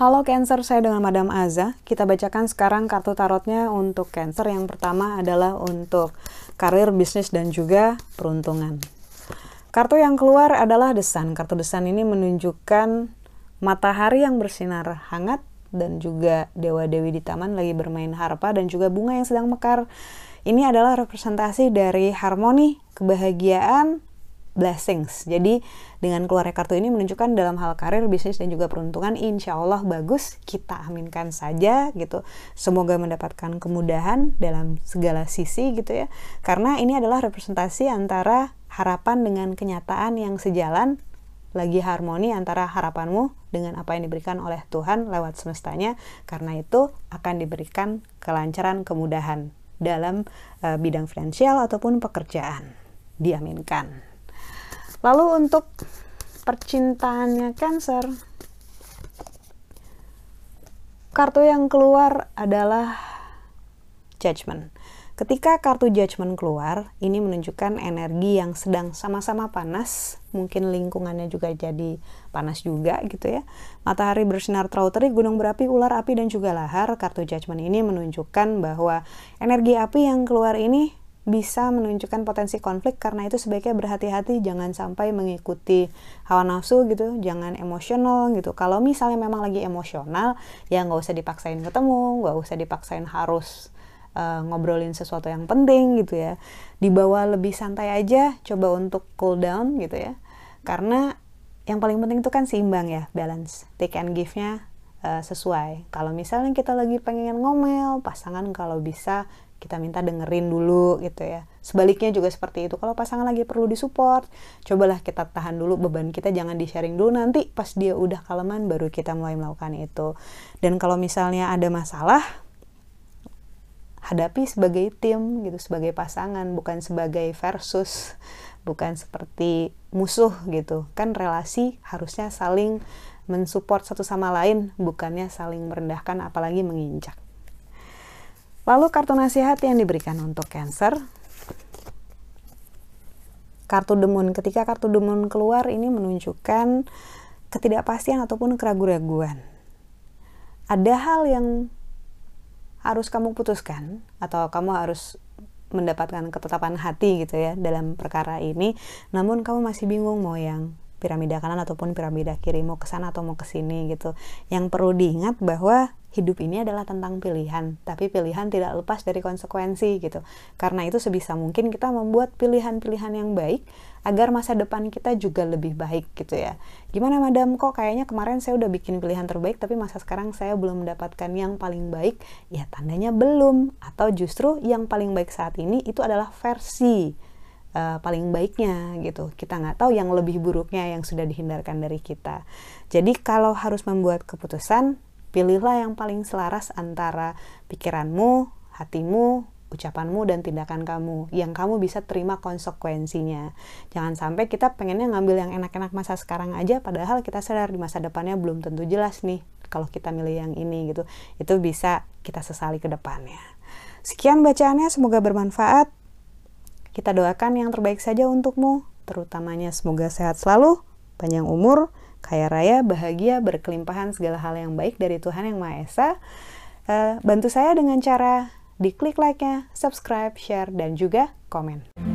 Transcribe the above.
Halo Cancer, saya dengan Madam Aza. Kita bacakan sekarang kartu tarotnya untuk Cancer. Yang pertama adalah untuk karir, bisnis, dan juga peruntungan. Kartu yang keluar adalah desan. Kartu desan ini menunjukkan matahari yang bersinar hangat dan juga dewa-dewi di taman lagi bermain harpa dan juga bunga yang sedang mekar. Ini adalah representasi dari harmoni, kebahagiaan, blessings. Jadi dengan keluarnya kartu ini menunjukkan dalam hal karir, bisnis, dan juga peruntungan insya Allah bagus. Kita aminkan saja gitu. Semoga mendapatkan kemudahan dalam segala sisi gitu ya. Karena ini adalah representasi antara harapan dengan kenyataan yang sejalan lagi harmoni antara harapanmu dengan apa yang diberikan oleh Tuhan lewat semestanya karena itu akan diberikan kelancaran kemudahan dalam uh, bidang finansial ataupun pekerjaan. Diaminkan. Lalu untuk percintaannya Cancer, kartu yang keluar adalah Judgment. Ketika kartu Judgment keluar, ini menunjukkan energi yang sedang sama-sama panas, mungkin lingkungannya juga jadi panas juga gitu ya. Matahari bersinar terlalu terik, gunung berapi, ular api, dan juga lahar. Kartu Judgment ini menunjukkan bahwa energi api yang keluar ini bisa menunjukkan potensi konflik karena itu sebaiknya berhati-hati jangan sampai mengikuti hawa nafsu gitu jangan emosional gitu kalau misalnya memang lagi emosional ya nggak usah dipaksain ketemu nggak usah dipaksain harus uh, ngobrolin sesuatu yang penting gitu ya. Dibawa lebih santai aja coba untuk cool down gitu ya. Karena yang paling penting itu kan seimbang ya balance. Take and give-nya uh, sesuai. Kalau misalnya kita lagi pengen ngomel pasangan kalau bisa kita minta dengerin dulu gitu ya. Sebaliknya juga seperti itu. Kalau pasangan lagi perlu disupport cobalah kita tahan dulu beban kita jangan di sharing dulu. Nanti pas dia udah kaleman baru kita mulai melakukan itu. Dan kalau misalnya ada masalah hadapi sebagai tim gitu sebagai pasangan bukan sebagai versus bukan seperti musuh gitu kan relasi harusnya saling mensupport satu sama lain bukannya saling merendahkan apalagi menginjak Lalu kartu nasihat yang diberikan untuk Cancer. Kartu demun. Ketika kartu demun keluar ini menunjukkan ketidakpastian ataupun keraguan-raguan. Ada hal yang harus kamu putuskan atau kamu harus mendapatkan ketetapan hati gitu ya dalam perkara ini. Namun kamu masih bingung mau yang piramida kanan ataupun piramida kiri mau ke sana atau mau ke sini gitu. Yang perlu diingat bahwa hidup ini adalah tentang pilihan, tapi pilihan tidak lepas dari konsekuensi gitu. Karena itu sebisa mungkin kita membuat pilihan-pilihan yang baik agar masa depan kita juga lebih baik gitu ya. Gimana madam kok kayaknya kemarin saya udah bikin pilihan terbaik tapi masa sekarang saya belum mendapatkan yang paling baik? Ya tandanya belum atau justru yang paling baik saat ini itu adalah versi uh, paling baiknya gitu. Kita nggak tahu yang lebih buruknya yang sudah dihindarkan dari kita. Jadi kalau harus membuat keputusan Pilihlah yang paling selaras antara pikiranmu, hatimu, ucapanmu dan tindakan kamu yang kamu bisa terima konsekuensinya. Jangan sampai kita pengennya ngambil yang enak-enak masa sekarang aja padahal kita sadar di masa depannya belum tentu jelas nih kalau kita milih yang ini gitu. Itu bisa kita sesali ke depannya. Sekian bacaannya semoga bermanfaat. Kita doakan yang terbaik saja untukmu, terutamanya semoga sehat selalu, panjang umur, kaya raya, bahagia, berkelimpahan segala hal yang baik dari Tuhan Yang Maha Esa. Uh, bantu saya dengan cara diklik like-nya, subscribe, share, dan juga komen.